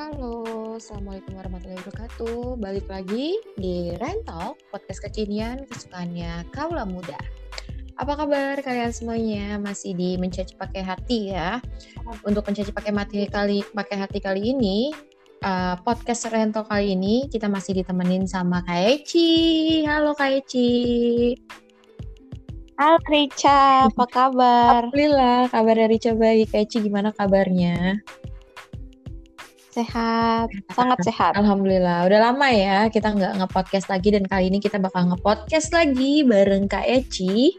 Halo, Assalamualaikum warahmatullahi wabarakatuh. Balik lagi di Rental, podcast kekinian kesukaannya kaula muda. Apa kabar kalian semuanya? Masih di mencaci pakai hati ya. Untuk mencaci pakai mati kali pakai hati kali ini, uh, podcast Rental kali ini kita masih ditemenin sama Kak Eci. Halo Kak Eci. Halo Rica, apa kabar? Alhamdulillah, kabar dari Rica baik. Kak Eci gimana kabarnya? Sehat, sangat sehat. Alhamdulillah. Udah lama ya kita nggak nge-podcast lagi dan kali ini kita bakal nge-podcast lagi bareng Kak Eci.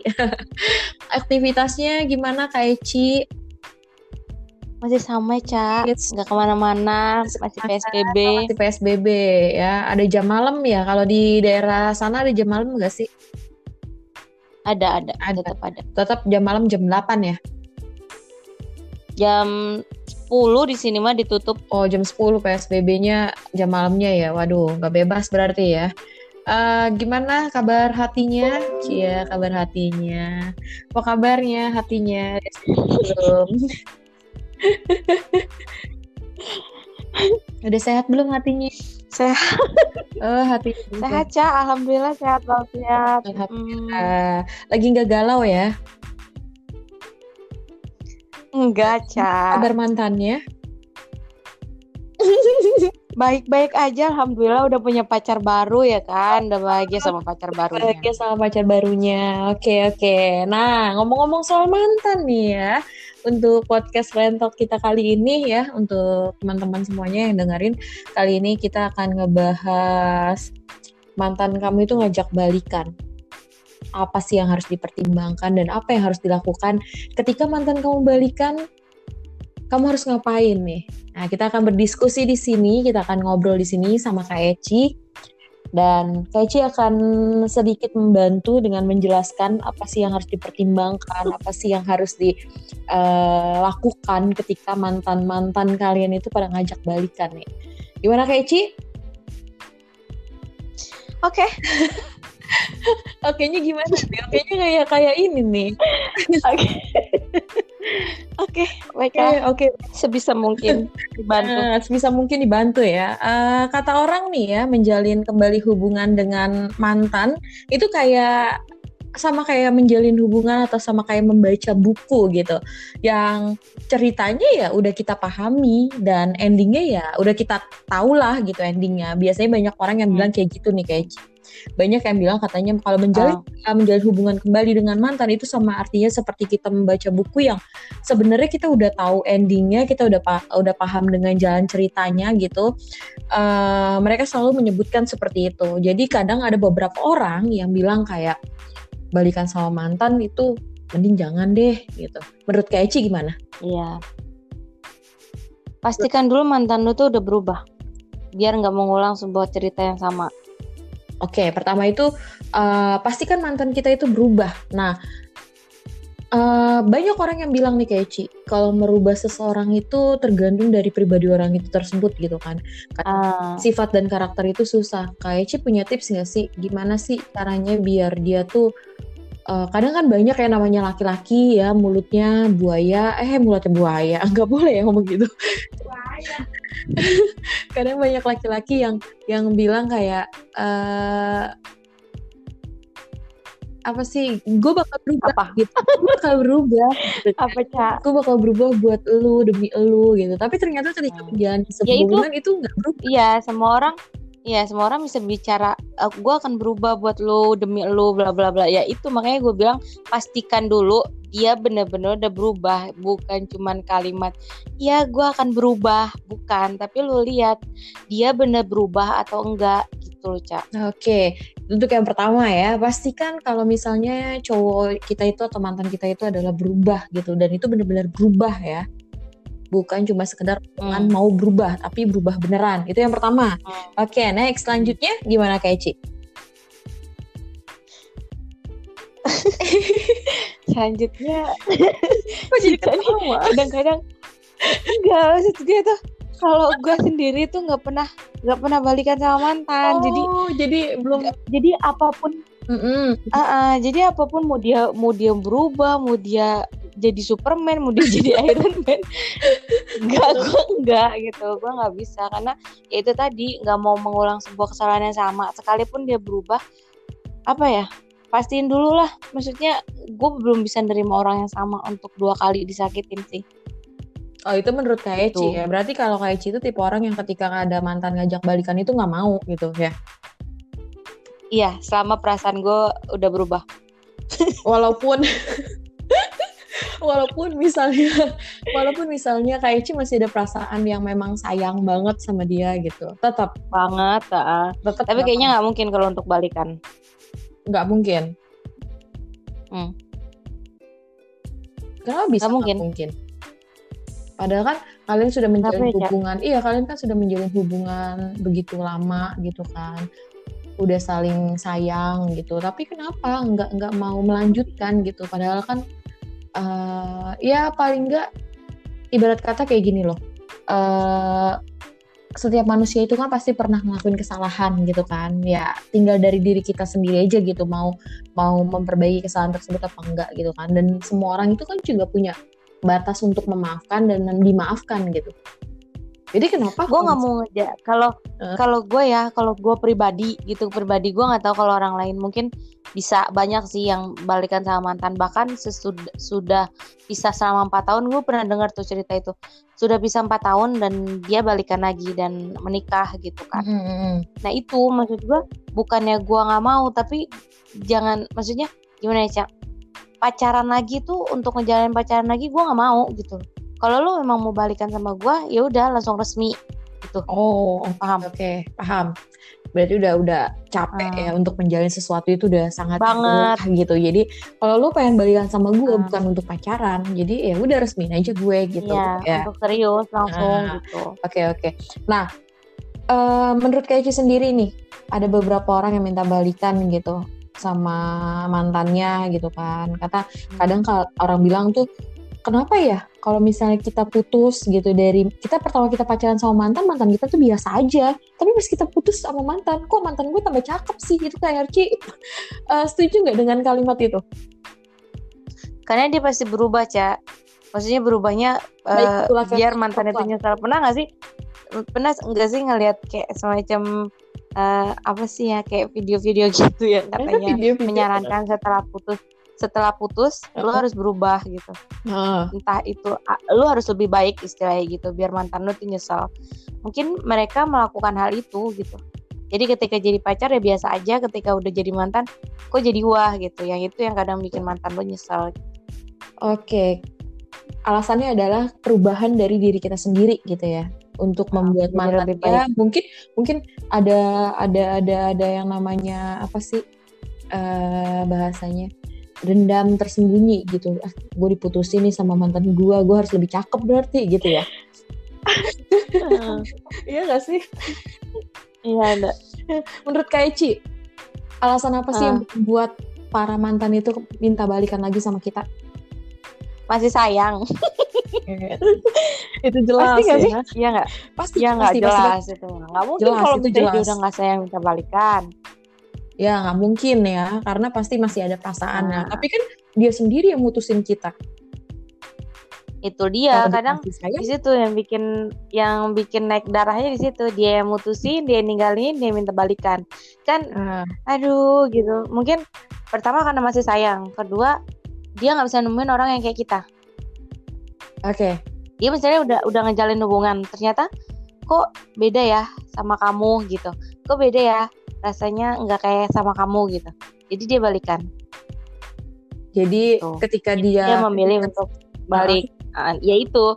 Aktivitasnya gimana Kak Eci? Masih sama, Cak. Nggak ke mana-mana, masih PSBB. Masih PSBB ya. Ada jam malam ya? Kalau di daerah sana ada jam malam nggak sih? Ada, ada. Ada, tetap ada. Tetap jam malam jam 8 ya? Jam 10 di sini mah ditutup. Oh, jam 10 PSBB-nya jam malamnya ya. Waduh, nggak bebas berarti ya. Uh, gimana kabar hatinya? Cia, kabar hatinya. Apa kabarnya hatinya? Belum. Udah sehat belum hatinya? Sehat. Oh, hati sehat, Ca. Alhamdulillah sehat walafiat. Sehat. Hmm. Uh, lagi nggak galau ya? Enggak, Ca. Kabar mantannya? Baik-baik aja, alhamdulillah udah punya pacar baru ya kan, udah bahagia sama pacar barunya. Bahagia sama pacar barunya. Oke oke. Nah ngomong-ngomong soal mantan nih ya, untuk podcast rental kita kali ini ya, untuk teman-teman semuanya yang dengerin, kali ini kita akan ngebahas mantan kamu itu ngajak balikan apa sih yang harus dipertimbangkan dan apa yang harus dilakukan ketika mantan kamu balikan kamu harus ngapain nih nah kita akan berdiskusi di sini kita akan ngobrol di sini sama Kak Eci dan Kak Eci akan sedikit membantu dengan menjelaskan apa sih yang harus dipertimbangkan apa sih yang harus dilakukan uh, ketika mantan-mantan kalian itu pada ngajak balikan nih gimana Kak Eci? Oke. Okay. Oke-nya gimana nih? Oke-nya kayak kayak ini nih. Oke. Oke, baiklah. Oke, sebisa mungkin dibantu. Uh, sebisa mungkin dibantu ya. Uh, kata orang nih ya, menjalin kembali hubungan dengan mantan itu kayak sama kayak menjalin hubungan atau sama kayak membaca buku gitu yang ceritanya ya udah kita pahami dan endingnya ya udah kita tahu lah gitu endingnya biasanya banyak orang yang bilang kayak gitu nih kayak banyak yang bilang katanya kalau menjalin oh. menjalin hubungan kembali dengan mantan itu sama artinya seperti kita membaca buku yang sebenarnya kita udah tahu endingnya kita udah pa udah paham dengan jalan ceritanya gitu uh, mereka selalu menyebutkan seperti itu. Jadi kadang ada beberapa orang yang bilang kayak balikan sama mantan itu mending jangan deh gitu. Menurut Kak Eci gimana? Iya. Pastikan dulu mantan lu tuh udah berubah. Biar nggak mengulang sebuah cerita yang sama Oke, okay, pertama itu uh, pastikan mantan kita itu berubah. Nah, uh, banyak orang yang bilang nih kayak Ci, kalau merubah seseorang itu tergantung dari pribadi orang itu tersebut gitu kan. Uh. Sifat dan karakter itu susah. Kayak Ci punya tips nggak sih? Gimana sih caranya biar dia tuh uh, kadang kan banyak ya namanya laki-laki ya mulutnya buaya. Eh mulutnya buaya. Nggak boleh ya ngomong gitu. Buaya kadang banyak laki-laki yang yang bilang kayak uh, apa sih gue bakal berubah apa? gitu. Gue bakal berubah. Gitu. apa cak? Gue bakal berubah buat lu demi lu gitu. Tapi ternyata ketika hmm. menjalani sebuah ya itu, itu nggak berubah. Iya semua orang Iya semua orang bisa bicara uh, gue akan berubah buat lo demi lo bla bla bla. Ya itu makanya gue bilang pastikan dulu dia bener-bener udah berubah bukan cuman kalimat ya gue akan berubah bukan tapi lo lihat dia bener berubah atau enggak gitu loh cak. Oke untuk yang pertama ya pastikan kalau misalnya cowok kita itu atau mantan kita itu adalah berubah gitu dan itu bener-bener berubah ya bukan cuma sekedar hubungan hmm. mau berubah tapi berubah beneran. Itu yang pertama. Hmm. oke okay, next. Selanjutnya gimana Kak Eci? Selanjutnya. Jadi kadang-kadang enggak maksud gue tuh kalau gue sendiri tuh nggak pernah nggak pernah balikan sama mantan. Oh, jadi jadi belum jadi apa pun mm -mm. Uh, uh, jadi apa pun mau dia mau dia berubah mau dia jadi Superman mau dia jadi Iron Man. Enggak gue enggak gitu. Gue nggak bisa karena ya itu tadi nggak mau mengulang sebuah kesalahan yang sama. Sekalipun dia berubah apa ya pastiin dulu lah. Maksudnya gue belum bisa nerima orang yang sama untuk dua kali disakitin sih. Oh itu menurut Kak Eci ya. Berarti kalau Kak Eci itu tipe orang yang ketika ada mantan ngajak balikan itu nggak mau gitu ya? Iya, selama perasaan gue udah berubah. walaupun walaupun misalnya walaupun misalnya Eci masih ada perasaan yang memang sayang banget sama dia gitu, tetap banget. Uh. Tetap Tapi kayaknya nggak mungkin kalau untuk balikan. Nggak mungkin. Hmm. Kenapa bisa gak mungkin? Gak mungkin? Padahal kan kalian sudah menjalin Tapi, hubungan, ya? iya kalian kan sudah menjalin hubungan begitu lama gitu kan, udah saling sayang gitu. Tapi kenapa nggak nggak mau melanjutkan gitu? Padahal kan uh, ya paling nggak ibarat kata kayak gini loh. Uh, setiap manusia itu kan pasti pernah ngelakuin kesalahan gitu kan ya tinggal dari diri kita sendiri aja gitu mau mau memperbaiki kesalahan tersebut apa enggak gitu kan dan semua orang itu kan juga punya batas untuk memaafkan dan dimaafkan gitu. Jadi kenapa? Gue nggak mau ngeja. Kalau uh. kalau gue ya, kalau gue pribadi gitu pribadi gue nggak tahu kalau orang lain mungkin bisa banyak sih yang balikan sama mantan. Bahkan sesudah sudah bisa selama empat tahun gue pernah dengar tuh cerita itu. Sudah bisa empat tahun dan dia balikan lagi dan menikah gitu kan. Mm -hmm. Nah itu maksud gue bukannya gue nggak mau tapi jangan maksudnya gimana ya cak pacaran lagi tuh untuk ngejalanin pacaran lagi gue nggak mau gitu kalau lu memang mau balikan sama gue ya udah langsung resmi gitu oh paham oke okay, paham berarti udah udah capek hmm. ya untuk menjalin sesuatu itu udah sangat banget gitu jadi kalau lu pengen balikan sama gue hmm. bukan untuk pacaran jadi ya udah resmi aja gue gitu ya, ya. untuk serius langsung nah, gitu oke okay, oke okay. nah uh, menurut Kaici sendiri nih ada beberapa orang yang minta balikan gitu sama mantannya gitu kan kata hmm. kadang kalau orang bilang tuh kenapa ya? Kalau misalnya kita putus gitu dari kita pertama kita pacaran sama mantan mantan kita tuh biasa aja. Tapi pas kita putus sama mantan kok mantan gue tambah cakep sih? Gitu kayak Arci uh, setuju nggak dengan kalimat itu? Karena dia pasti berubah cak maksudnya berubahnya uh, biar mantan itu nyesal. Pernah nggak sih? Pernah nggak sih ngelihat kayak semacam uh, apa sih ya kayak video-video gitu ya katanya video -video menyarankan setelah putus setelah putus uh lu harus berubah gitu. Uh. entah itu lu harus lebih baik istilahnya gitu biar mantan lu tuh nyesal mungkin mereka melakukan hal itu gitu. Jadi ketika jadi pacar ya biasa aja ketika udah jadi mantan kok jadi wah gitu. Yang itu yang kadang bikin mantan lu nyesal oke. Okay. alasannya adalah perubahan dari diri kita sendiri gitu ya. Untuk nah, membuat mantannya mungkin mungkin ada ada ada ada yang namanya apa sih uh, bahasanya dendam tersembunyi gitu. Ah gue diputusin nih sama mantan gue gue harus lebih cakep berarti gitu ya. Iya gak sih? Iya ada. Menurut Kaici alasan apa sih uh. yang membuat para mantan itu minta balikan lagi sama kita? Masih sayang. Itu jelas pasti gak ya. sih? Iya nggak? Pasti ya nggak? jelas pasti. itu. Nggak mungkin jelas, kalau misalnya dia udah nggak sayang minta balikan ya nggak mungkin ya karena pasti masih ada perasaan nah. tapi kan dia sendiri yang mutusin kita. Itu dia Kalo kadang di situ yang bikin yang bikin naik darahnya di situ. Dia yang mutusin dia ninggalin dia minta balikan. Kan uh. aduh gitu. Mungkin pertama karena masih sayang kedua dia nggak bisa nemuin orang yang kayak kita. Oke. Okay. dia misalnya udah udah ngejalin hubungan ternyata kok beda ya sama kamu gitu kok beda ya? Rasanya nggak kayak sama kamu gitu. Jadi dia balikan. Jadi Tuh. ketika dia dia memilih untuk balik. Uh, ya itu.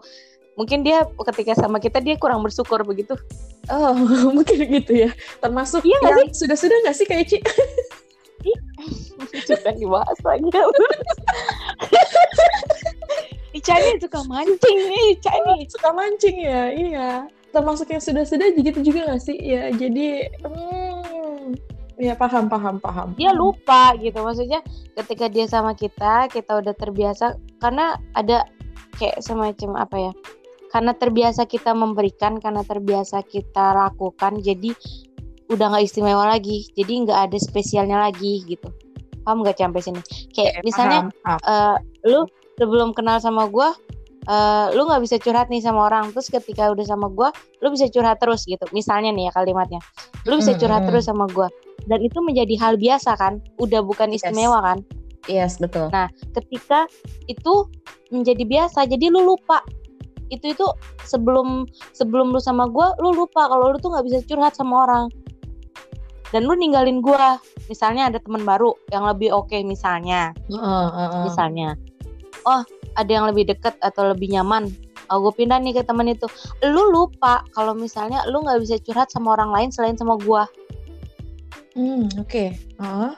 Mungkin dia ketika sama kita dia kurang bersyukur begitu. Oh mungkin gitu ya. Termasuk iya yang sudah sudah nggak sih kayak Ci sudah dibahas lagi Ica ini suka mancing nih Ica ini suka mancing ya? Iya termasuk yang sudah-sudah gitu juga gak sih? Ya jadi hmm, ya paham paham paham. Dia lupa gitu maksudnya ketika dia sama kita kita udah terbiasa karena ada kayak semacam apa ya karena terbiasa kita memberikan karena terbiasa kita lakukan jadi udah nggak istimewa lagi jadi nggak ada spesialnya lagi gitu. Paham gak sampai sini? Kayak Oke, misalnya paham, eh, lu sebelum kenal sama gue eh, lu nggak bisa curhat nih sama orang terus ketika udah sama gue lu bisa curhat terus gitu misalnya nih ya kalimatnya lu bisa curhat mm, terus sama gue dan itu menjadi hal biasa kan udah bukan Yes. istimewa kan yes betul Nah, ketika itu menjadi biasa, jadi lu lupa. Itu itu sebelum sebelum lu sama gua, lu lupa kalau lu tuh nggak bisa curhat sama orang. Dan lu ninggalin gua. Misalnya ada teman baru yang lebih oke misalnya, Heeh, heeh. misalnya. Oh, ada yang lebih deket atau lebih nyaman. Oh, gue pindah nih ke temen itu. Lu lupa kalau misalnya lu nggak bisa curhat sama orang lain selain sama gua. Hmm, oke Heeh.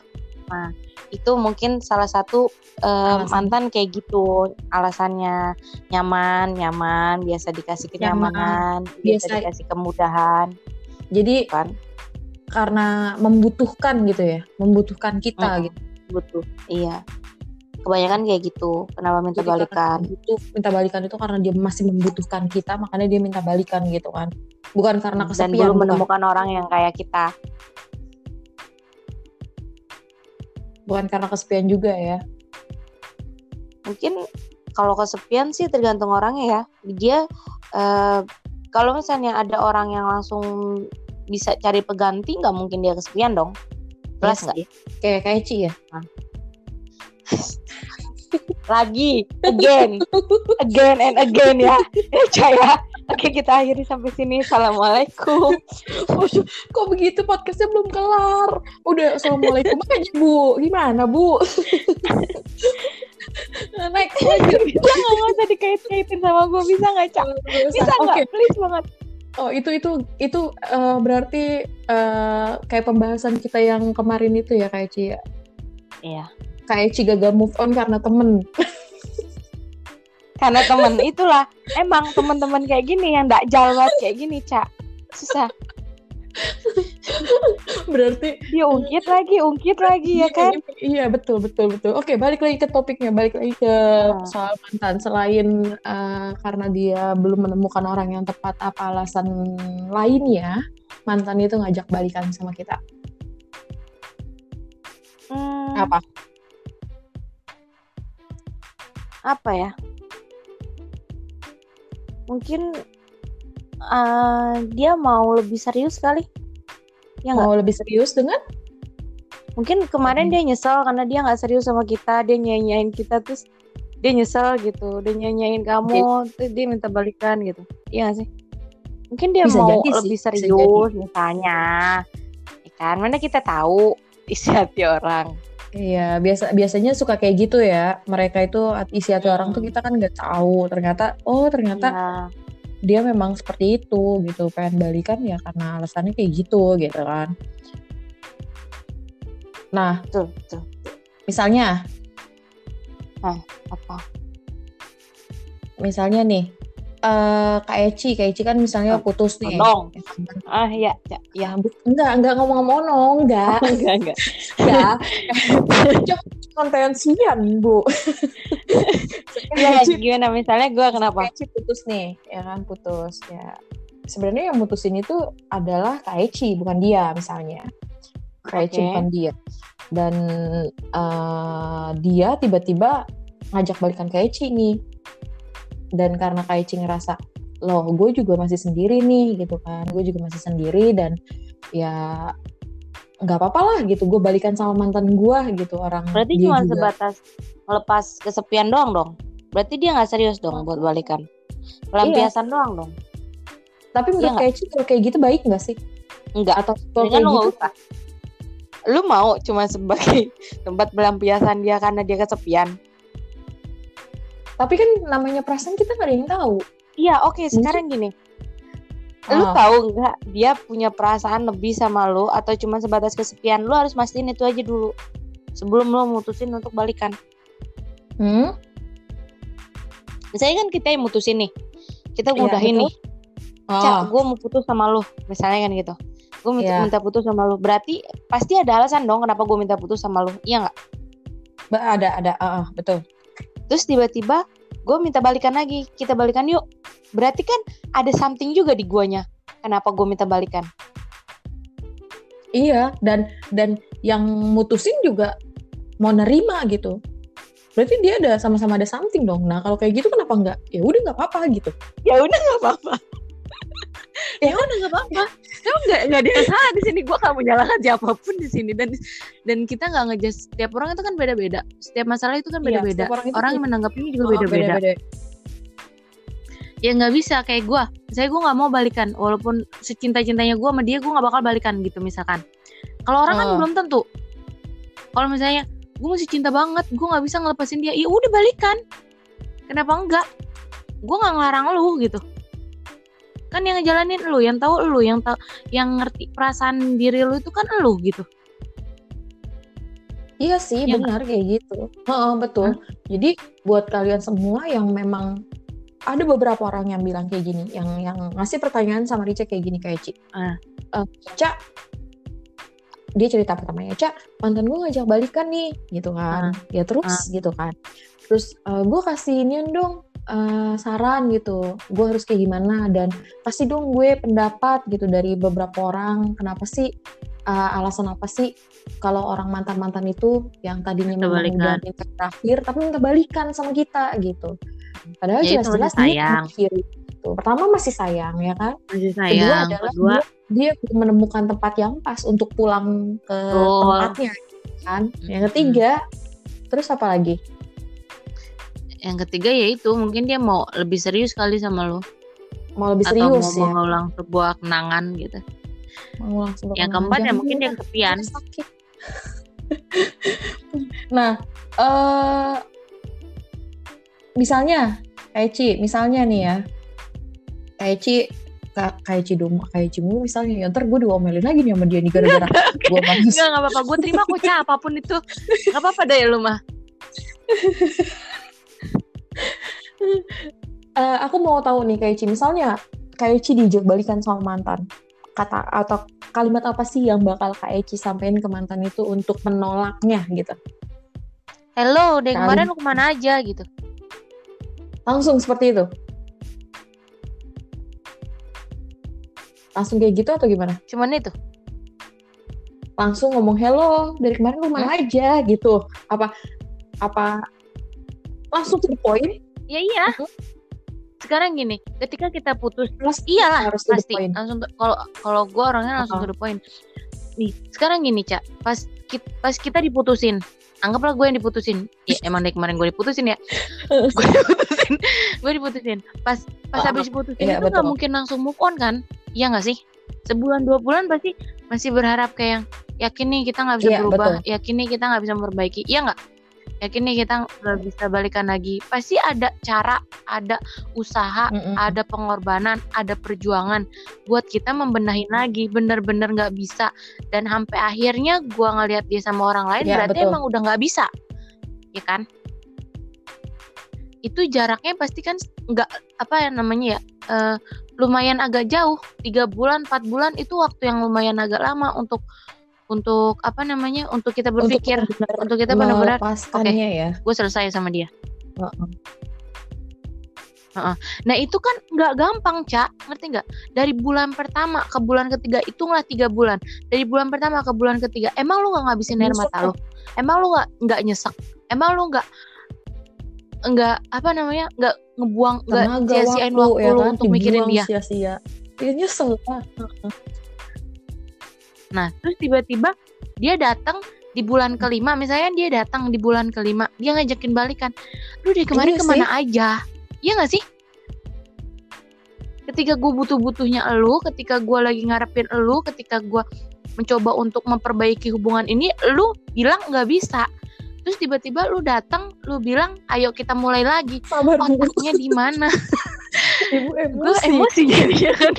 itu mungkin salah satu Alasan. mantan kayak gitu alasannya nyaman nyaman biasa dikasih Nyaman, kenyamanan biasa, biasa. dikasih kemudahan jadi kan karena membutuhkan gitu ya membutuhkan kita Mm-mm. gitu butuh iya kebanyakan kayak gitu. Kenapa minta Jadi balikan? butuh minta balikan itu karena dia masih membutuhkan kita makanya dia minta balikan gitu kan. Bukan karena dan kesepian belum bukan. menemukan orang yang kayak kita. Bukan karena kesepian juga ya. Mungkin kalau kesepian sih tergantung orangnya ya. Dia eh, kalau misalnya ada orang yang langsung bisa cari peganti nggak mungkin dia kesepian dong. Iya plus nggak? sih. kayak kayak Ci ya lagi. Again. Again and again ya. Ya Caya oke kita akhiri sampai sini. Assalamualaikum. Kok begitu? Podcastnya belum kelar. Udah assalamualaikum aja bu. Gimana bu? Next lanjut jangan nggak usah dikait-kaitin sama gue bisa nggak cak? Bisa nggak? Please banget. Oh itu itu itu eh, berarti eh, kayak pembahasan kita yang kemarin itu ya kayak Ci ya. iya Kayak Ci gagal move on karena temen. karena temen itulah emang teman-teman kayak gini yang nggak banget kayak gini cak susah Berarti dia ungkit lagi ungkit lagi ya kan Iya betul betul betul. Oke balik lagi ke topiknya balik lagi ke Ah. soal mantan. Selain eh, karena dia belum menemukan orang yang tepat, apa alasan lainnya mantan itu ngajak balikan sama kita? Hmm, Apa? Apa ya? Mungkin eh, dia mau lebih serius kali. Ya Mau lebih serius dengan? mungkin kemarin Hmm. dia nyesel karena dia nggak serius sama kita dia nyanyain kita terus dia nyesel gitu dia nyanyain kamu terus dia minta balikan gitu. Iya sih? Mungkin dia Bisa mau jadi lebih serius misalnya. Ya kan? Mana kita tahu isi hati orang Iya biasa biasanya suka kayak gitu ya. Mereka itu isi hati orang tuh Hmm. kita kan nggak tahu. Ternyata oh ternyata Iya. dia memang seperti itu gitu. Pengen balikan ya karena alasannya kayak gitu gitu kan. Nah betul betul misalnya apa misalnya nih eh Kak Eci, Kak Eci kan misalnya Oh, putus nih. Ya kan? ah ya ya, ya. Ya, bu- enggak, enggak ngomong-ngomong, enggak, enggak enggak enggak. Jangan kontensian, Bu. ya gimana misalnya gue kenapa Kak Eci putus nih, ya kan putus. Ya. Sebenarnya yang mutusin itu adalah Kak Eci, bukan dia misalnya. Kak Eci Oke. bukan dia. Dan eh, dia tiba-tiba ngajak balikan Kak Eci nih. Dan karena Kak Eci ngerasa, loh gue juga masih sendiri nih gitu kan. Gue juga masih sendiri dan ya nggak apa-apa lah gitu. Gue balikan sama mantan gue gitu orang. berarti dia cuma juga. sebatas melepas kesepian doang dong berarti dia nggak serius dong buat balikan pelampiasan doang dong Tapi menurut Iya kalau kayak gitu baik nggak sih? enggak Atau kalau kayak lu gitu nggak usah lu mau cuma sebagai tempat pelampiasan dia karena dia kesepian Tapi kan namanya perasaan kita nggak ada yang tahu. iya oke sekarang gini lu Ah. tahu nggak dia punya perasaan lebih sama lu atau cuma sebatas kesepian lu harus mastiin itu aja dulu sebelum lu mutusin untuk balikan Hmm? misalnya kan kita yang mutusin nih kita ngudahin betul. nih Cak, Ah, gue mau putus sama lu, misalnya kan gitu. Gue minta, Iya. minta putus sama lu. Berarti pasti ada alasan dong kenapa gue minta putus sama lu. Iya nggak? ada ada, ah, betul. Terus tiba-tiba gue minta balikan lagi. Kita balikan yuk. Berarti kan ada something juga di guanya. Kenapa gue minta balikan? Iya, dan dan yang mutusin juga mau nerima gitu berarti dia ada sama-sama ada something dong nah kalau kayak gitu kenapa enggak ya udah nggak apa-apa gitu ya udah nggak apa-apa ya udah nggak apa-apa. Kamu nggak nggak ada yang salah di sini. Gue gak menyalahkan siapa pun di sini. Dan dan kita nggak ngejudge setiap orang itu kan beda-beda. Setiap masalah itu kan Iya, beda-beda. setiap orang orang yang menanggapinya juga Oh, beda-beda. beda-beda. ya nggak bisa. Kayak gue saya gue nggak mau balikan. Walaupun secinta cintanya gue sama dia gue nggak bakal balikan gitu misalkan. Kalau orang kan Oh. belum tentu. Kalau misalnya gue masih cinta banget gue nggak bisa ngelepasin dia. Ya udah balikan. Kenapa enggak? Gue nggak ngelarang lu gitu kan yang ngejalanin lu yang tahu lu yang tahu yang ngerti perasaan diri lu itu kan lu gitu Iya sih, Iya benar kayak gitu. Heeh, betul. Jadi buat kalian semua yang memang ada beberapa orang yang bilang kayak gini, yang yang ngasih pertanyaan sama Rica kayak gini kayak Ci. Eh, Ca, dia cerita pertamanya, Ca, mantan gue ngajak balikan nih, gitu kan. Ya terus, Ah. gitu kan. Terus gue kasih inian dong eh, saran gitu, gue harus kayak gimana dan kasih dong gue pendapat gitu dari beberapa orang. Kenapa sih eh, alasan apa sih kalau orang mantan-mantan itu yang tadinya Minta terakhir tapi minta balikan sama kita gitu. Padahal Ya, jelas-jelas dia terakhir gitu. Pertama masih sayang ya kan. masih Kedua sayang adalah kedua dia, dia menemukan tempat yang pas untuk pulang ke Betul. tempatnya kan. Yang ketiga, terus apa lagi? Yang ketiga yaitu mungkin dia mau lebih serius kali sama lu Mau lebih atau serius mau ya. mengulang sebuah kenangan gitu Mau langsung yang keempat ya mungkin dia kesepian Dia sakit. nah, eh misalnya kayak Ci, misalnya nih ya. Kayak Ci Ka- kayak Ci dong, kayak Ci mulu misalnya. Ya, ntar gue diomelin lagi nih sama dia nih gara-gara gue bagus. Enggak, enggak apa-apa. Gue terima kok, Ca, apa pun itu. Enggak apa-apa deh lu mah. Eh, aku mau tahu nih kayak Ci, misalnya kayak Ci dijak balikan sama mantan. Kata atau kalimat apa sih yang bakal Kak Eci sampein ke mantan itu untuk menolaknya gitu? Hello, dari Kali- kemarin lu ke mana aja gitu. Langsung seperti itu. Langsung kayak gitu atau gimana? Cuman itu. Langsung ngomong hello, dari kemarin lu mana aja gitu. Apa apa langsung to the point? Ya iya. Mhm. Sekarang gini, ketika kita putus, Plus iyalah harus pasti. Langsung kalau kalau gue orangnya langsung Apa? to the point. Nih, sekarang gini, Ca. Pas kita, pas kita diputusin, anggaplah gue yang diputusin. Ya emang dari kemarin gue diputusin ya. gue diputusin. Gue diputusin. Pas pas Ah, habis diputusin iya, itu nggak mungkin langsung move on kan? Iya nggak sih? Sebulan dua bulan pasti masih berharap kayak yang yakin nih kita nggak bisa Iya, berubah, betul. yakin nih kita nggak bisa memperbaiki. Iya nggak? Yakin nih kita nggak bisa balikan lagi. Pasti ada cara, ada usaha, Mm-mm. ada pengorbanan, ada perjuangan buat kita membenahin lagi. Bener-bener nggak bisa dan sampai akhirnya gua ngelihat dia sama orang lain Ya, berarti betul. emang udah nggak bisa, ya kan? Itu jaraknya pasti kan nggak apa ya namanya ya eh, lumayan agak jauh tiga bulan empat bulan itu waktu yang lumayan agak lama untuk untuk apa namanya untuk kita berpikir untuk kita benar-benar melepaskannya ya. gue selesai sama dia Heeh. Nah itu kan nggak gampang cak, ngerti nggak? Dari bulan pertama ke bulan ketiga hitunglah tiga bulan. Dari bulan pertama ke bulan ketiga, emang lu nggak ngabisin air mata lu? Emang lu nggak nggak nyesek? Emang lu nggak nggak apa namanya nggak ngebuang nggak sia-siain waktu, waktu, ya lu kan, untuk mikirin dibuang dia? sia-sia. Dia nyesel lah. Nah terus tiba-tiba dia datang di bulan kelima, misalnya dia datang di bulan kelima, dia ngajakin balikan. Lu dari kemarin Iya ke mana aja? Iya nggak sih? Ketika gue butuh-butuhnya elu, ketika gue lagi ngarepin elu, ketika gue mencoba untuk memperbaiki hubungan ini, lu bilang nggak bisa. Terus tiba-tiba lu datang, lu bilang, ayo kita mulai lagi. Sabar Bu. Otaknya di mana? Ibu gue emosi. emosi jadi ya kan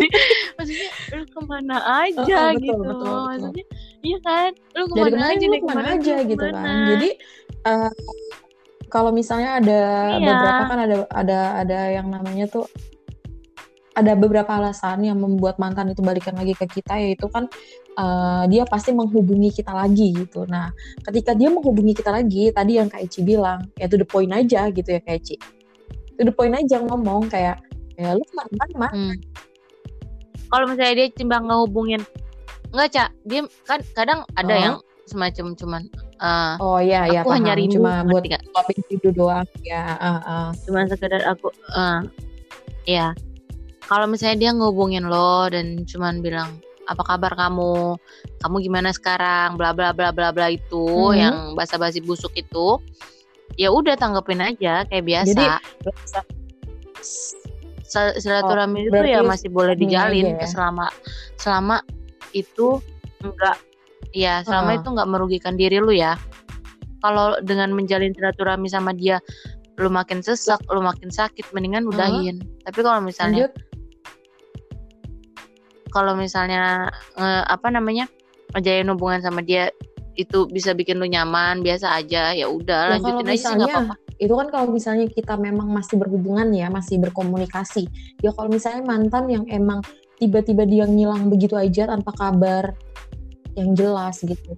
maksudnya lu ke mana aja Oh, oh, betul, gitu betul, betul. maksudnya iya kan lu dari ke mana kemarin aja lu dari ke mana aja lu gitu ke mana? kan jadi eh, kalau misalnya ada Iya. beberapa kan ada ada ada yang namanya tuh ada beberapa alasan yang membuat mantan itu balikan lagi ke kita yaitu kan eh, dia pasti menghubungi kita lagi gitu nah ketika dia menghubungi kita lagi tadi yang Kak Ici bilang ya to the point aja gitu ya Kak Ici to the point aja ngomong kayak ya lu ke mana-mana Hmm. Kalau misalnya dia timbang ngehubungin, enggak cak, dia kan kadang ada Oh. yang semacam cuman uh, Oh iya iya aku hanya rindu Cuma buat nggak? topik video doang. Ya, ah, ah. cuma sekedar aku uh, ya kalau misalnya dia ngehubungin lo dan cuman bilang apa kabar kamu kamu gimana sekarang bla bla bla bla bla itu Mhm. yang basa-basi busuk itu ya udah tanggepin aja kayak biasa Jadi Sil- silaturahmi itu berarti ya masih boleh dijalin ya? selama selama itu enggak ya selama Heeh. itu enggak merugikan diri lu ya. Kalau dengan menjalin silaturahmi sama dia lu makin sesak lu makin sakit mendingan udahin. Tapi kalau misalnya kalau misalnya eh, apa namanya ngejalin hubungan sama dia itu bisa bikin lu nyaman biasa aja ya udah Ya, lanjutin aja sih nggak apa-apa itu kan kalau misalnya kita memang masih berhubungan ya, masih berkomunikasi. Ya kalau misalnya mantan yang emang tiba-tiba dia ngilang begitu aja tanpa kabar yang jelas gitu.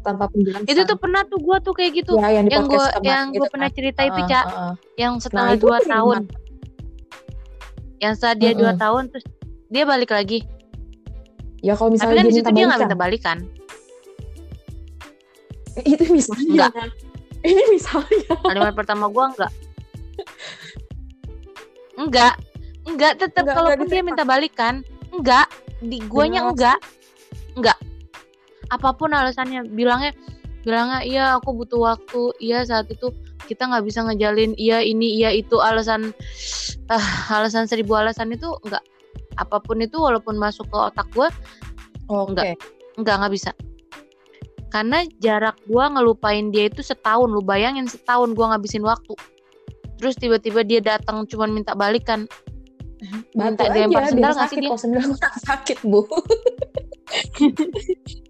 Tanpa penjelasan. itu tuh pernah tuh gua tuh kayak gitu ya, yang yang kemarin yang gitu gua pernah kan. cerita itu cak heeh. yang Nah, setelah itu dua tahun mantan. yang setelah dia dua Mm-mm. tahun terus dia balik lagi Ya kalau tapi misalnya kan dia di situ minta dia nggak minta balikan itu misalnya. Ini misalnya. kalimat pertama gua enggak. Enggak. Enggak tetap kalaupun enggak dia minta balikan enggak. Di guanya enggak. enggak. Apa pun alasannya bilangnya bilangnya iya aku butuh waktu. Iya saat itu kita nggak bisa ngejalin. Iya ini iya itu. Alasan ah alasan seribu alasan itu enggak. Apa pun itu walaupun masuk ke otak gua Oke. Enggak. enggak nggak bisa karena jarak gua ngelupain dia itu setahun lu bayangin setahun gua ngabisin waktu terus tiba-tiba dia datang cuman minta balikan minta aja dilempar sendal nggak sih dia? sendal sakit bu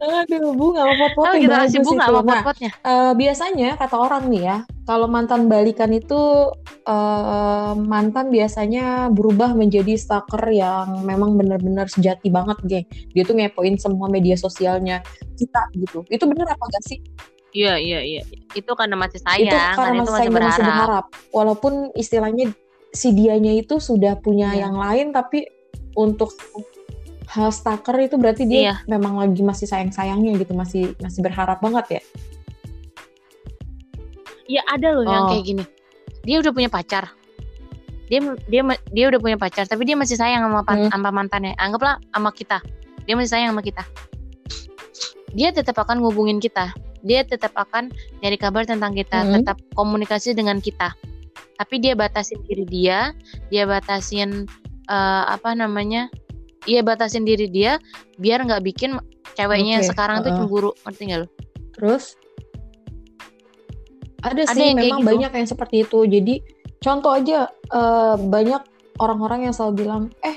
aduh bu nggak apa Oh, apa kita kasih bunga sama pot-potnya. Eh, biasanya kata orang nih ya, kalau mantan balikan itu eh, mantan biasanya berubah menjadi stalker yang memang benar-benar sejati banget, geng. Dia tuh ngepoin semua media sosialnya kita gitu. Itu bener apa gak sih? Iya, iya, iya. Itu karena masih itu sayang, karena karena itu masih, masih sayang dan masih berharap. berharap. Walaupun istilahnya si dianya itu sudah punya Iya. yang lain, tapi untuk hal stalker itu berarti dia Iya. memang lagi masih sayang-sayangnya gitu, masih masih berharap banget ya. Iya, ada loh yang Oh. kayak gini. Dia udah punya pacar. Dia dia dia udah punya pacar, tapi dia masih sayang sama pan- Hmm. sama mantannya. Anggaplah sama kita. Dia masih sayang sama kita. Dia tetap akan ngubungin kita. Dia tetap akan nyari kabar tentang kita, Hmm. tetap komunikasi dengan kita. Tapi dia batasin diri dia, dia batasin eh, apa namanya? Dia batasin diri dia biar nggak bikin ceweknya yang Oke, sekarang tuh heeh. cemburu, ngerti nggak lo? Terus ada, Ada sih yang memang gitu. banyak yang seperti itu. Jadi contoh aja eh, banyak orang-orang yang selalu bilang, eh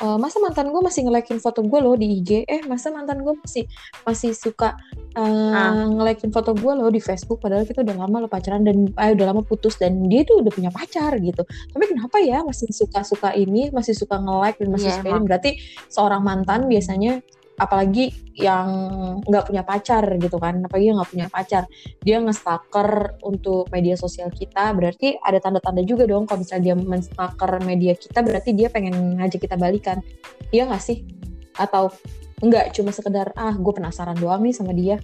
eh, masa mantan gue masih ngelekin foto gue loh di IG, eh masa mantan gue masih masih suka eh, Ah. ngelekin foto gue loh di Facebook, padahal kita udah lama lo pacaran dan eh, udah lama putus dan dia tuh udah punya pacar gitu. Tapi kenapa ya masih suka-suka ini, masih suka nge-like dan masih Iya, suka ini? Berarti seorang mantan biasanya apalagi yang nggak punya pacar gitu kan apalagi yang nggak punya pacar. Dia nge-stalker untuk media sosial kita berarti ada tanda-tanda juga dong kalau misalnya dia men-stalker media kita berarti dia pengen ngajak kita balikan. Iya nggak sih? Atau enggak cuma sekedar ah gue penasaran doang nih sama dia.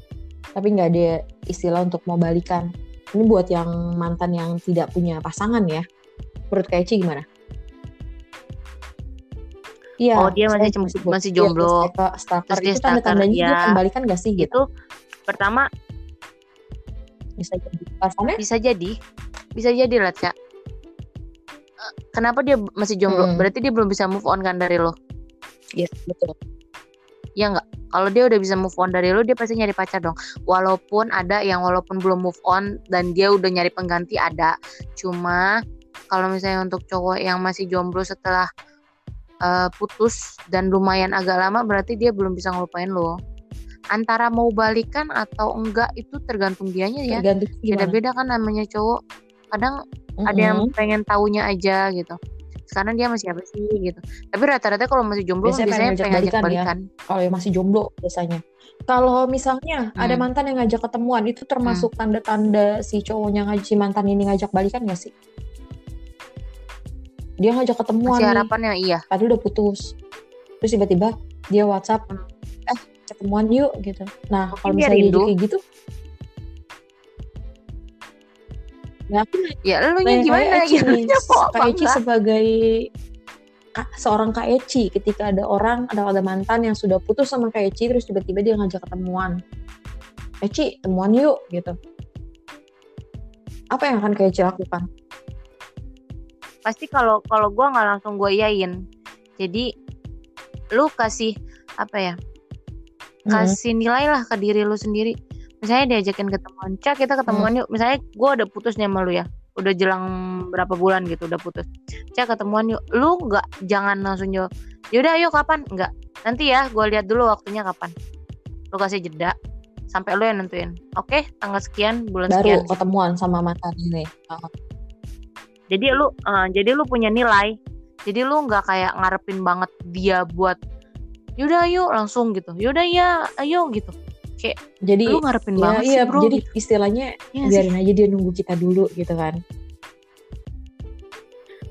Tapi nggak ada istilah untuk mau balikan. Ini buat yang mantan yang tidak punya pasangan ya. Menurut Eci gimana? Iya, Oh, dia masih sebut. masih Iya, jomblo. stalker, stalker Terus dia itu tanda-tandanya stalker, dia ya. kembalikan gak sih gitu? Itu pertama Bisa jadi pasangannya? bisa jadi bisa jadi lah Cak. Eh, kenapa dia masih jomblo Mm. berarti dia belum bisa move on kan dari lo Iya, betul. ya nggak kalau dia udah bisa move on dari lo dia pasti nyari pacar dong walaupun ada yang walaupun belum move on dan dia udah nyari pengganti ada cuma kalau misalnya untuk cowok yang masih jomblo setelah eh, putus dan lumayan agak lama berarti dia belum bisa ngelupain lo. Antara mau balikan atau enggak itu tergantung dianya ya. Beda-beda kan namanya cowok. Kadang ada yang pengen taunya aja gitu. Sekarang dia masih apa sih gitu. Tapi rata-rata kalau masih jomblo Biasanya biasanya, pengen pengen ngajak ngajak balikan. Ya. kalau yang masih jomblo biasanya. Kalau misalnya ada Hmm. mantan yang ngajak ketemuan, itu termasuk tanda-tanda si cowoknya ngajak si mantan ini ngajak balikan gak sih? Dia ngajak ketemuan masih nih, harapannya iya. Padahal udah putus. Terus tiba-tiba dia WhatsApp, Hmm. eh ketemuan yuk gitu. Nah kalau misalnya dia kayak gitu ya aku Ya lu nanya gimana gitu? nih, apa Kak Eci sebagai seorang Kak Eci ketika ada orang ada ada mantan yang sudah putus sama Kak Eci terus tiba-tiba dia ngajak ketemuan. Eci temuan yuk gitu. Apa yang akan Kak Eci lakukan Pasti kalau kalau gua nggak langsung gua iyain. Jadi lu kasih apa ya? Hmm. Kasih nilai lah ke diri lu sendiri. Misalnya diajakin ketemuan, Cak kita ketemuan Hmm. yuk. Misalnya gua udah putus nih sama lu ya. Udah jelang berapa bulan gitu udah putus. Cak ketemuan yuk. Lu nggak jangan langsung jawab. Yaudah ayo kapan? Enggak. Nanti ya gua lihat dulu waktunya kapan. Lu kasih jeda sampai lu yang nentuin. Oke, tanggal sekian bulan baru sekian. ketemuan sama mantan ini jadi lu eh, jadi lu punya nilai. Jadi lu nggak kayak ngarepin banget dia buat yaudah ayo langsung gitu. Yaudah ya ayo gitu. Jadi lu ngarepin ya, banget iya, sih bro jadi gitu. istilahnya Iya nggak sih? biarin aja dia nunggu kita dulu gitu kan.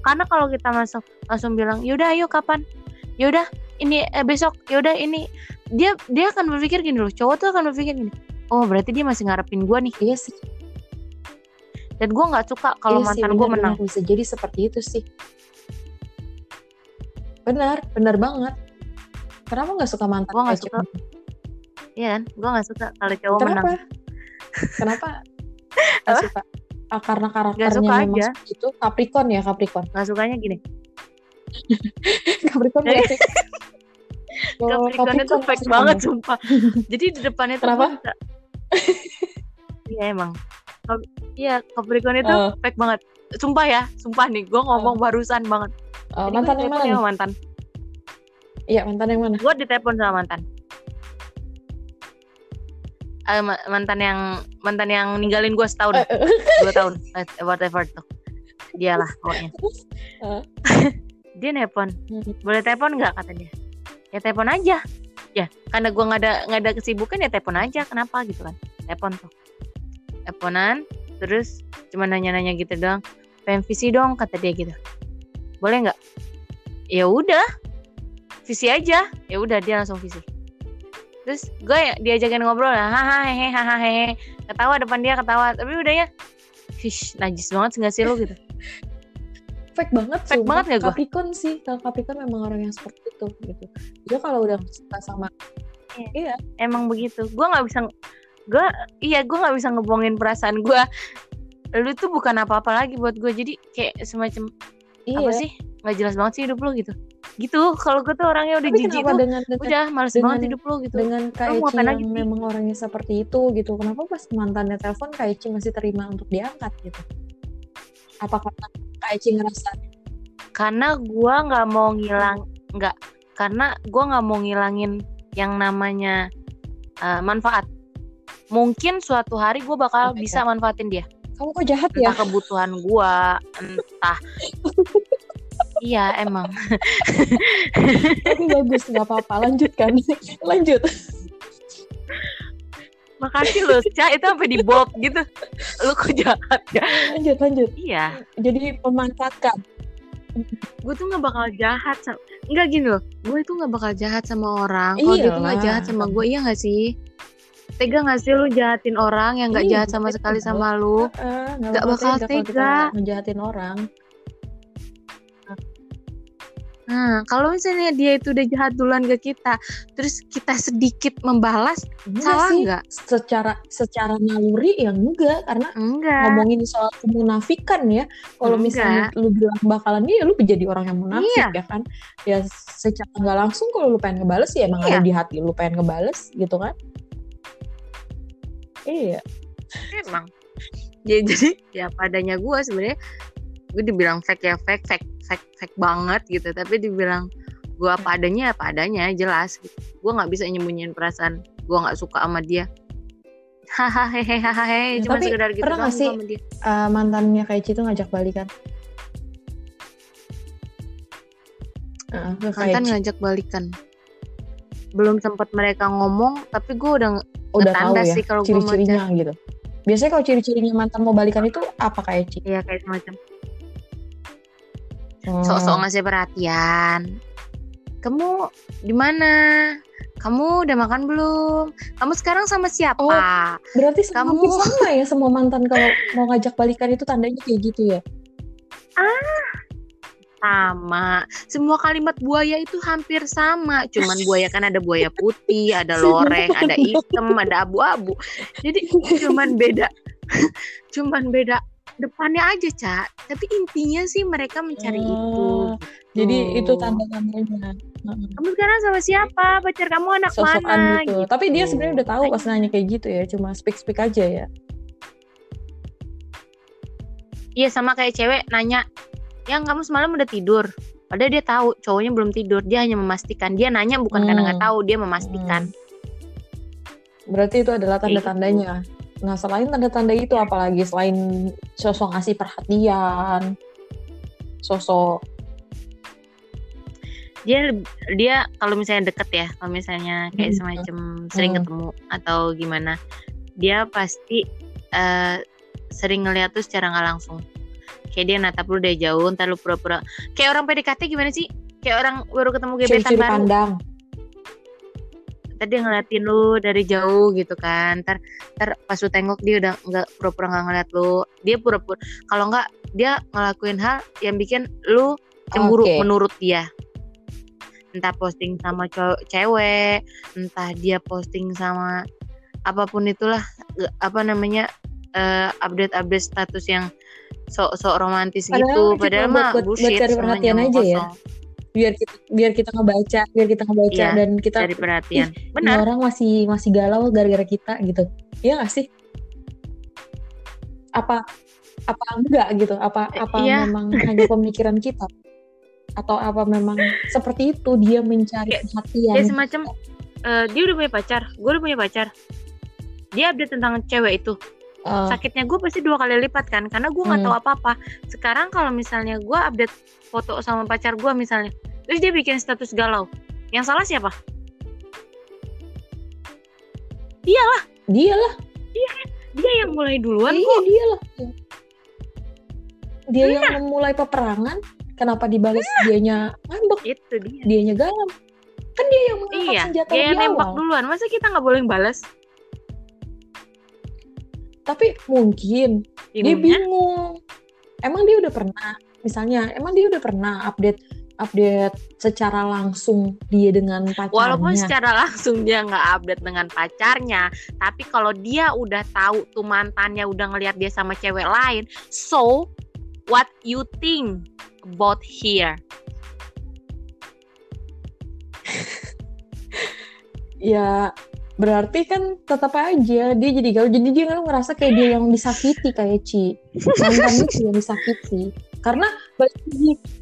Karena kalau kita masuk langsung bilang yaudah ayo kapan? Yaudah ini eh, besok. Yaudah ini. Dia dia akan berpikir gini loh cowok tuh akan berpikir gini oh berarti dia masih ngarepin gua nih. Iya sih dan gua nggak suka kalau iya mantan gua benar, menang. Bisa jadi seperti itu sih. Benar benar banget. Kenapa nggak suka mantan Gua nggak suka. iya kan? Gua nggak suka kalau cowok kenapa? menang. Kenapa? Nggak suka. Ah, karena karakternya suka memang aja. itu. Capricorn ya Capricorn. Nggak sukanya gini. Capricorn Jadi- berarti Oh, Capricorn itu fake banget sumpah. Jadi di depannya tuh Kenapa? Iya emang. Iya Capricorn itu Oh. fake banget. Sumpah ya, sumpah nih, gue ngomong barusan banget. Jadi mantan yang mana ya sama mantan. Iya mantan yang mana? Gue ditelepon sama mantan. Eh, ma- mantan yang mantan yang ninggalin gue setahun, Eh, eh, dua tahun, whatever tuh. Dialah pokoknya. Eh. dia nelpon, Hmm. boleh telepon nggak kata dia? Ya telepon aja. Ya karena gue nggak ada nggak ada kesibukan ya telepon aja. Kenapa gitu kan? Telepon tuh. Teleponan, terus cuma nanya-nanya gitu doang. Pengen visi dong kata dia gitu. Boleh nggak? Ya udah, visi aja. Ya udah dia langsung visi. Terus gue diajakin ngobrol lah, hahaha hehe hahaha hehe. Ketawa depan dia ketawa, tapi udah ya. Fish, najis banget nggak sih lu gitu? fake banget Fake sumpah. banget nggak gua? Capricorn sih kalau Capricorn memang orang yang seperti itu gitu dia kalau udah suka sama iya emang begitu gue nggak bisa gue iya gue nggak bisa ngebohongin perasaan gue lu tuh bukan apa-apa lagi buat gue jadi kayak semacam iya. apa sih? Nggak jelas banget sih hidup lu gitu. Gitu. Kalau gue tuh orangnya udah tapi jijik tuh dengan dengan, udah males dengan- banget hidup lu gitu. dengan Eci ngapain yang lagi sih? memang orangnya seperti itu gitu. Kenapa pas mantannya telepon Kak Eci masih terima untuk diangkat gitu? Apa karena Kak Eci ngerasa? Karena gue nggak mau ngilang nggak karena gue nggak mau ngilangin yang namanya eh, manfaat mungkin suatu hari gue bakal Oh bisa manfaatin dia. Kamu kok jahat ya? Entah kebutuhan gue entah. Iya emang. Tapi bagus nggak apa-apa. Lanjutkan. Lanjut. Makasih loh, Ca, itu sampai di bold gitu. Lu kok jahat ya? lanjut lanjut. Iya, jadi memanfaatkan. Gue tuh nggak bakal jahat sama Enggak gini loh, gue itu nggak bakal jahat sama orang. Kalau dia tuh nggak jahat sama gue, iya nggak sih? Tega nggak sih lu jahatin orang yang nggak Iya, jahat sama tega sekali dong. sama lu? Eh, Nggak bakal kalau tega. kita ngejahatin orang Nah, kalau misalnya dia itu udah jahat duluan ke kita Terus kita sedikit membalas, Enggak salah sih nggak? secara secara naluri ya enggak karena Enggak ngomongin soal kemunafikan ya kalau misalnya lu bilang bakalan dia lu jadi orang yang munafik Iya. ya kan ya secara nggak langsung kalau lu pengen ngebales ya emang Iya. ada di hati lu pengen ngebales gitu kan iya. Emang. Ya jadi ya padanya gue sebenarnya gue dibilang fake ya fake fake fake fake banget gitu. Tapi dibilang gue apa adanya apa adanya jelas. Gitu. gue nggak bisa nyembunyiin perasaan gue nggak suka sama dia. Hahaha hehehe Ya, cuma tapi sekedar gitu pernah nggak sih Eh, mantannya kayak Ci tuh ngajak balikan? Ke mantan ngajak balikan. Belum sempat mereka ngomong tapi gue udah udah tahu ya sih kalau gua ciri-cirinya gitu biasanya kalau ciri-cirinya mantan mau balikan itu apa kayak Ci? ya kayak semacam Hmm. sok-sok ngasih perhatian kamu di mana kamu udah makan belum? Kamu sekarang sama siapa? Oh, Berarti Kamu- sama ya semua mantan kalau mau ngajak balikan itu tandanya kayak gitu ya. Sama. Semua kalimat buaya itu hampir sama. Cuman buaya kan ada buaya putih, ada loreng, ada hitam, ada abu-abu. Jadi cuman beda, cuman beda depannya aja, Cak. Tapi intinya sih mereka mencari Oh, itu. Jadi gitu. itu tanda-tandanya. Heeh. Kamu sekarang sama siapa? Pacar kamu anak Sosokan mana? gitu. Tapi dia sebenarnya udah tahu pas nanya kayak gitu ya, cuma speak-speak aja ya. Iya sama kayak cewek nanya, yang kamu semalam udah tidur. Padahal dia tahu cowoknya belum tidur. Dia hanya memastikan. Dia nanya bukan karena nggak Hmm. tahu, dia memastikan. Berarti itu adalah gitu. tanda-tandanya. Nah, selain tanda-tanda itu apalagi selain sosok ngasih perhatian, sosok Dia dia kalau misalnya deket ya, kalau misalnya kayak Hmm. semacam sering Hmm. ketemu atau gimana, dia pasti eh, sering ngeliat tuh secara nggak langsung. Kayak dia natap lu dari jauh, ntar lu pura-pura. Kayak orang PDKT gimana sih? Kayak orang baru ketemu gebetan ciri-ciri baru. pandang. Ntar dia ngeliatin lu dari jauh gitu kan. Ntar, ntar pas lu tengok dia udah nggak pura-pura nggak ngeliat lu. Dia pura-pura. Kalau nggak dia ngelakuin hal yang bikin lu cemburu Oke. menurut dia. Entah posting sama cowok cewek, entah dia posting sama apa pun itulah apa namanya eh, update-update status yang sok-sok romantis Padahal gitu. Padahal buat- mah buat- buat bullshit cari perhatian aja ya. Biar kita biar kita ngebaca, biar kita ngebaca Iya, dan kita Cari perhatian. Benar. orang masih masih galau gara-gara kita gitu. Iya gak sih? Apa apa enggak gitu? Apa apa Iya. memang hanya pemikiran kita? Atau apa memang seperti itu dia mencari perhatian? Kayak semacam eh, dia udah punya pacar, gue udah punya pacar. Dia update tentang cewek itu. Eh, Sakitnya gue pasti dua kali lipat kan, karena gue nggak Hmm. tahu apa-apa. Sekarang kalau misalnya gue update foto sama pacar gue misalnya, terus dia bikin status galau, yang salah siapa? dia lah, Dia yang mulai duluan iya kok. dia lah. Dia yang memulai peperangan. Kenapa dibalas dianya ngambek, Itu dia. dianya galau? Kan dia yang mengangkat Iya, senjata dia yang nembak duluan. Masa kita nggak boleh balas? Tapi mungkin dia Bingungnya? bingung. Emang dia udah pernah, misalnya, emang dia udah pernah update update secara langsung dia dengan pacarnya. Walaupun secara langsung dia nggak update dengan pacarnya, tapi kalau dia udah tahu tuh mantannya udah ngelihat dia sama cewek lain, so what you think about here? ya berarti kan tetap aja dia jadi galau. Jadi dia kan ngerasa kayak dia yang disakiti kayak Ci. Mantan itu yang disakiti. Karena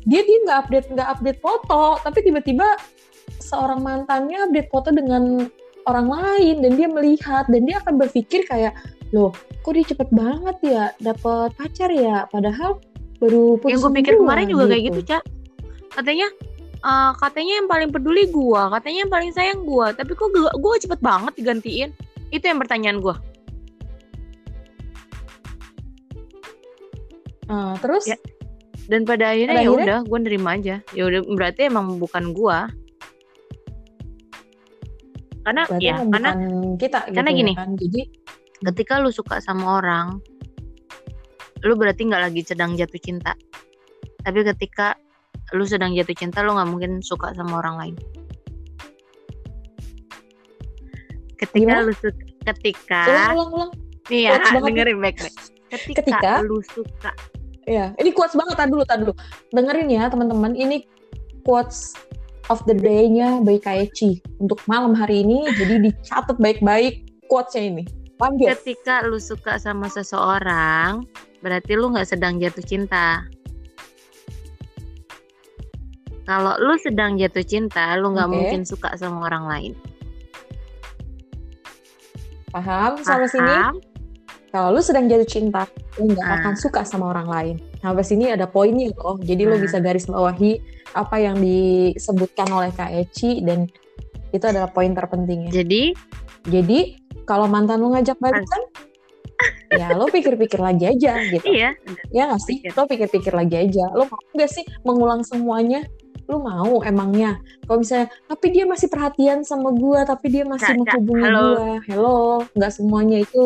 dia dia nggak update nggak update foto, tapi tiba-tiba seorang mantannya update foto dengan orang lain dan dia melihat dan dia akan berpikir kayak loh kok dia cepet banget ya dapet pacar ya padahal baru putus yang gue pikir duluan," kemarin juga kayak gitu cak katanya eh, katanya yang paling peduli gua katanya yang paling sayang gua. Tapi kok gua, gua cepet banget digantiin? Itu yang pertanyaan gua. Ah, terus? Ya. dan pada akhirnya ya udah gua nerima aja. Ya udah berarti emang bukan gua. Karena berarti ya karena kita karena gitu ya gini. kan? Jadi ketika lu suka sama orang lu berarti nggak lagi sedang jatuh cinta. Tapi ketika lu sedang jatuh cinta lu nggak mungkin suka sama orang lain. Ketika Gimana? lu suka ketika ulang ulang ulang. Nih ya quotes banget dengerin baik baik ketika, Ketika? lu suka. Ya ini quotes banget tar dulu tar dulu. Dengerin ya teman-teman ini quotes of the day-nya by Kaechi untuk malam hari ini jadi dicatat baik-baik quotesnya ini. Lanjut. Ketika lu suka sama seseorang berarti lu nggak sedang jatuh cinta kalau lu sedang jatuh cinta lu nggak Oke. mungkin suka sama orang lain paham sini Paham? kalau lu sedang jatuh cinta lu nggak Ah. akan suka sama orang lain sampai sini ada poinnya loh jadi lu Ah. bisa garis bawahi apa yang disebutkan oleh Kaechi dan itu adalah poin terpentingnya jadi Jadi kalau mantan lu ngajak balikan, ya lo pikir-pikir lagi aja gitu. iya Ya nggak sih? Pikir. Lo pikir-pikir lagi aja. Lo mau nggak sih mengulang semuanya? Lu mau emangnya? Kalau misalnya tapi dia masih perhatian sama gua tapi dia masih menghubungi halo. gua. Hello nggak semuanya itu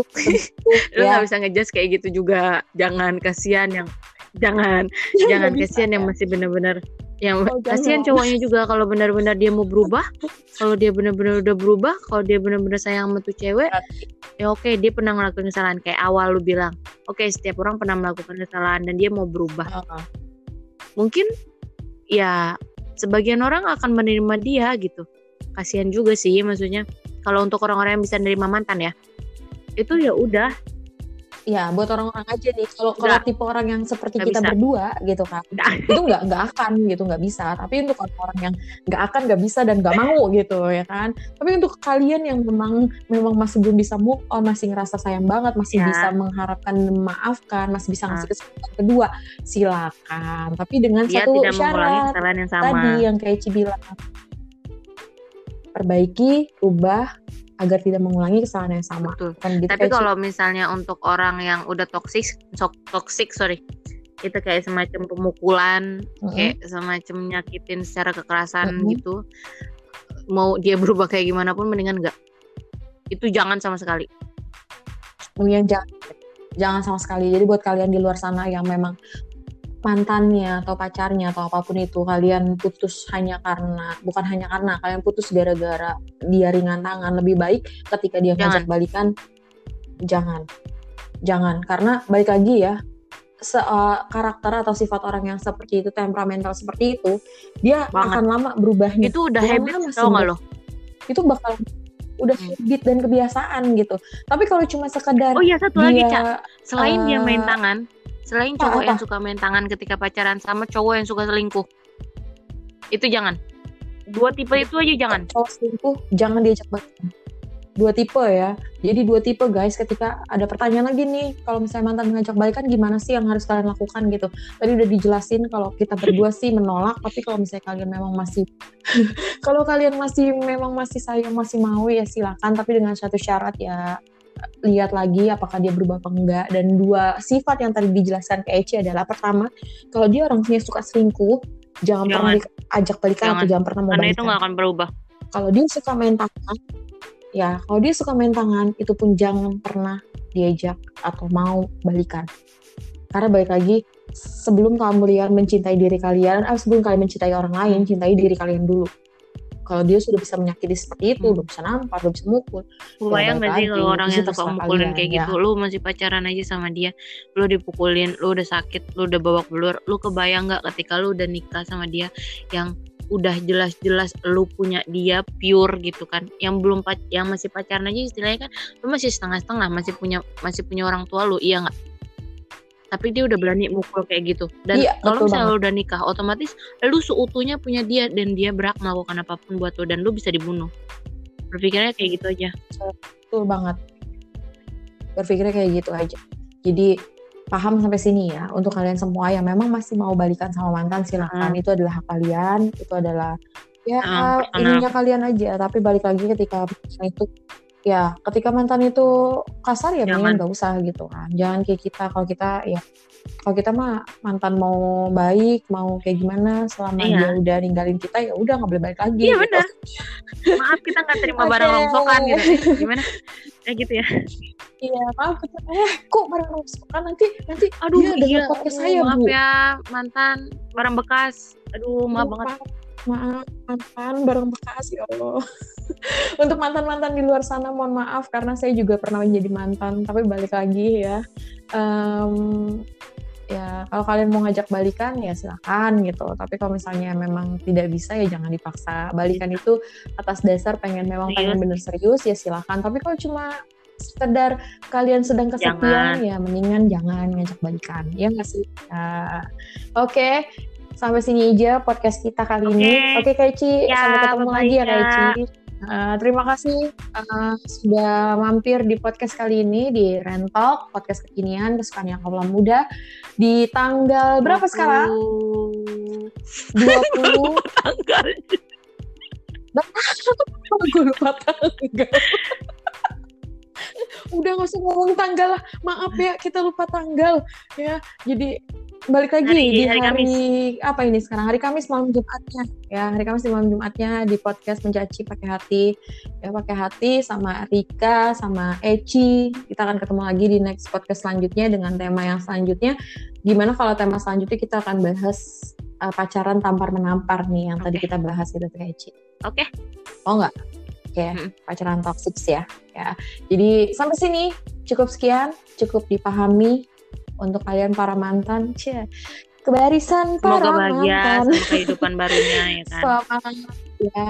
lu ya. nggak bisa ngejudge kayak gitu juga. Jangan kasihan yang jangan jangan kasihan yang ya. masih benar-benar yang Oh, kasihan cowoknya juga kalau benar-benar dia mau berubah. Kalau dia benar-benar udah berubah kalau dia benar-benar sayang sama tuh cewek ya oke dia pernah ngelakuin kesalahan. Kayak awal lu bilang oke setiap orang pernah melakukan kesalahan dan dia mau berubah. Ah, mungkin ya sebagian orang akan menerima dia gitu. Kasihan juga sih maksudnya. Kalau untuk orang-orang yang bisa nerima mantan ya. Itu ya udah ya buat orang-orang aja nih kalau kalau tipe orang yang seperti Nggak kita bisa. berdua gitu kan Nggak. itu nggak nggak akan gitu nggak bisa tapi untuk orang-orang yang nggak akan nggak bisa dan nggak mau gitu ya kan tapi untuk kalian yang memang memang masih belum bisa move on masih ngerasa sayang banget masih Ya. bisa mengharapkan memaafkan masih bisa ngasih Ah. kesempatan kedua silakan tapi dengan dia satu syarat yang sama tadi yang kayak Ci bilang perbaiki rubah agar tidak mengulangi kesalahan yang sama Betul. kan gitu Tapi kalau misalnya untuk orang yang udah sok toxic sorry, itu kayak semacam pemukulan, Mm-mm. kayak semacam nyakitin secara kekerasan Mm-mm. gitu. Mau dia berubah kayak gimana pun mendingan enggak. Itu jangan sama sekali. Mendingan jangan jangan sama sekali. Jadi buat kalian di luar sana yang memang mantannya atau pacarnya atau apa pun itu kalian putus hanya karena bukan hanya karena kalian putus gara-gara dia ringan tangan. Lebih baik ketika dia ngajak balikan jangan. Jangan karena balik lagi ya se- uh, karakter atau sifat orang yang seperti itu temperamental seperti itu dia Banget. akan lama berubahnya. Itu udah Jangan habit tau sih, lo? itu bakal udah Hmm. habit dan kebiasaan gitu. Tapi kalau cuma sekedar Oh iya satu lagi Cak, dia selain dia main eh, tangan, selain cowok apa? yang suka main tangan ketika pacaran sama cowok yang suka selingkuh. Itu jangan. Dua tipe itu aja jangan. cowok selingkuh jangan diajak balikan dua tipe ya jadi dua tipe guys ketika ada pertanyaan lagi nih kalau misalnya mantan ngajak balikan gimana sih yang harus kalian lakukan gitu tadi udah dijelasin kalau kita berdua sih menolak tapi kalau misalnya kalian memang masih kalau kalian masih memang masih sayang masih mau ya silakan tapi dengan satu syarat ya lihat lagi apakah dia berubah apa enggak dan dua sifat yang tadi dijelaskan ke Eci adalah pertama kalau dia orangnya suka selingkuh jangan, pernah Jangan. diajak balikan atau Jangan. jangan pernah mau Karena balikan itu nggak akan berubah. kalau dia suka main tangan ya kalau dia suka main tangan itu pun jangan pernah diajak atau mau balikan karena balik lagi sebelum kalian mencintai diri kalian ah, sebelum kalian mencintai orang lain cintai diri kalian dulu kalau dia sudah bisa menyakiti seperti itu Hmm. udah bisa nampar udah bisa mukul Lu bayang gak sih kalau orang yang suka mukulin kalian, kayak ya. gitu, lu masih pacaran aja sama dia, lu dipukulin, lu udah sakit, lu udah babak belur, lu kebayang nggak ketika lu udah nikah sama dia yang udah jelas-jelas lu punya dia pure gitu kan, yang belum pac yang masih pacaran aja istilahnya kan, lu masih setengah-setengah, masih punya masih punya orang tua lu, iya nggak? Tapi dia udah berani mukul kayak gitu. Dan Iya, kalau misalnya lu udah nikah, otomatis lu seutuhnya punya dia dan dia berhak melakukan apa pun buat lu dan lu bisa dibunuh. Berpikirnya kayak gitu aja. betul banget berpikirnya kayak gitu aja jadi paham sampai sini ya untuk kalian semua yang memang masih mau balikan sama mantan silahkan Hmm. itu adalah hak kalian itu adalah ya Hmm, ininya kalian aja tapi balik lagi ketika itu ya ketika mantan itu kasar ya mendingan nggak usah gitu kan jangan kayak kita kalau kita ya kalau kita mah mantan mau baik mau kayak gimana selama Iya. dia udah ninggalin kita ya udah nggak boleh balik lagi Iya gitu. benar. Maaf kita nggak terima Oke. barang rongsokan gitu. Gimana? Kayak gitu ya. Iya, maaf. Eh, kok barang rongsokan nanti nanti Aduh dia iya. aduh, saya, maaf Bu. ya mantan barang bekas. Aduh maaf Aduh, banget. Maaf, maaf, mantan barang bekas ya Allah. Untuk mantan-mantan di luar sana mohon maaf karena saya juga pernah menjadi mantan, tapi balik lagi ya. Em, ya kalau kalian mau ngajak balikan ya silakan gitu. Tapi kalau misalnya memang tidak bisa ya jangan dipaksa. Balikan itu atas dasar pengen memang pengen Serius. bener serius ya silakan. Tapi kalau cuma sekedar kalian sedang kesepian Jangan. ya mendingan jangan ngajak balikan. Ya nggak sih? Ya. Oke, sampai sini aja podcast kita kali ini. Oke. Oke, Kaici, Ya, sampai ketemu lagi ya, Kak. Uh, terima kasih uh, sudah mampir di podcast kali ini di Rentalk, podcast kekinian kesukaan yang kaula muda di tanggal berapa sekarang? 20 Tanggal. gue lupa tanggal. Udah gak usah ngomong tanggal lah. Maaf ya, kita lupa tanggal ya. Jadi balik lagi Hari- di hari hari, Kamis. apa ini sekarang? Hari Kamis malam Jumatnya. Ya hari Kamis di malam Jumatnya di podcast mencaci pakai hati. Ya pakai hati sama Rika sama Eci. Kita akan ketemu lagi di next podcast selanjutnya dengan tema yang selanjutnya. Gimana kalau tema selanjutnya kita akan bahas uh, pacaran tampar menampar nih yang tadi Oke. kita bahas itu Kak Eci. Oke. oh enggak? Oke Mm. pacaran toxic ya. Ya jadi sampai sini cukup sekian cukup dipahami untuk kalian para mantan cie kebarisan para Semoga bahagia mantan kehidupan barunya ya kan. Selamat ya.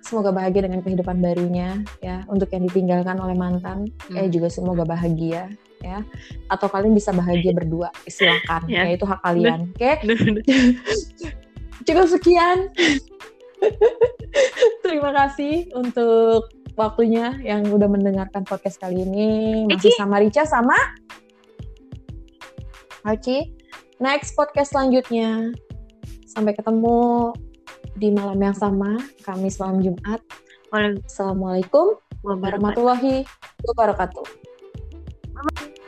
Semoga bahagia dengan kehidupan barunya ya. Untuk yang ditinggalkan oleh mantan, Hmm. eh juga semoga bahagia ya. Atau kalian bisa bahagia berdua, silakan. Ya. Ya itu hak kalian. Oke. Bener-bener. Cukup sekian. Terima kasih untuk waktunya yang udah mendengarkan podcast kali ini. Masih sama Rica sama Alci next podcast selanjutnya. Sampai ketemu di malam yang sama, Kamis malam Jumat. Assalamualaikum warahmatullahi wabarakatuh. Bye.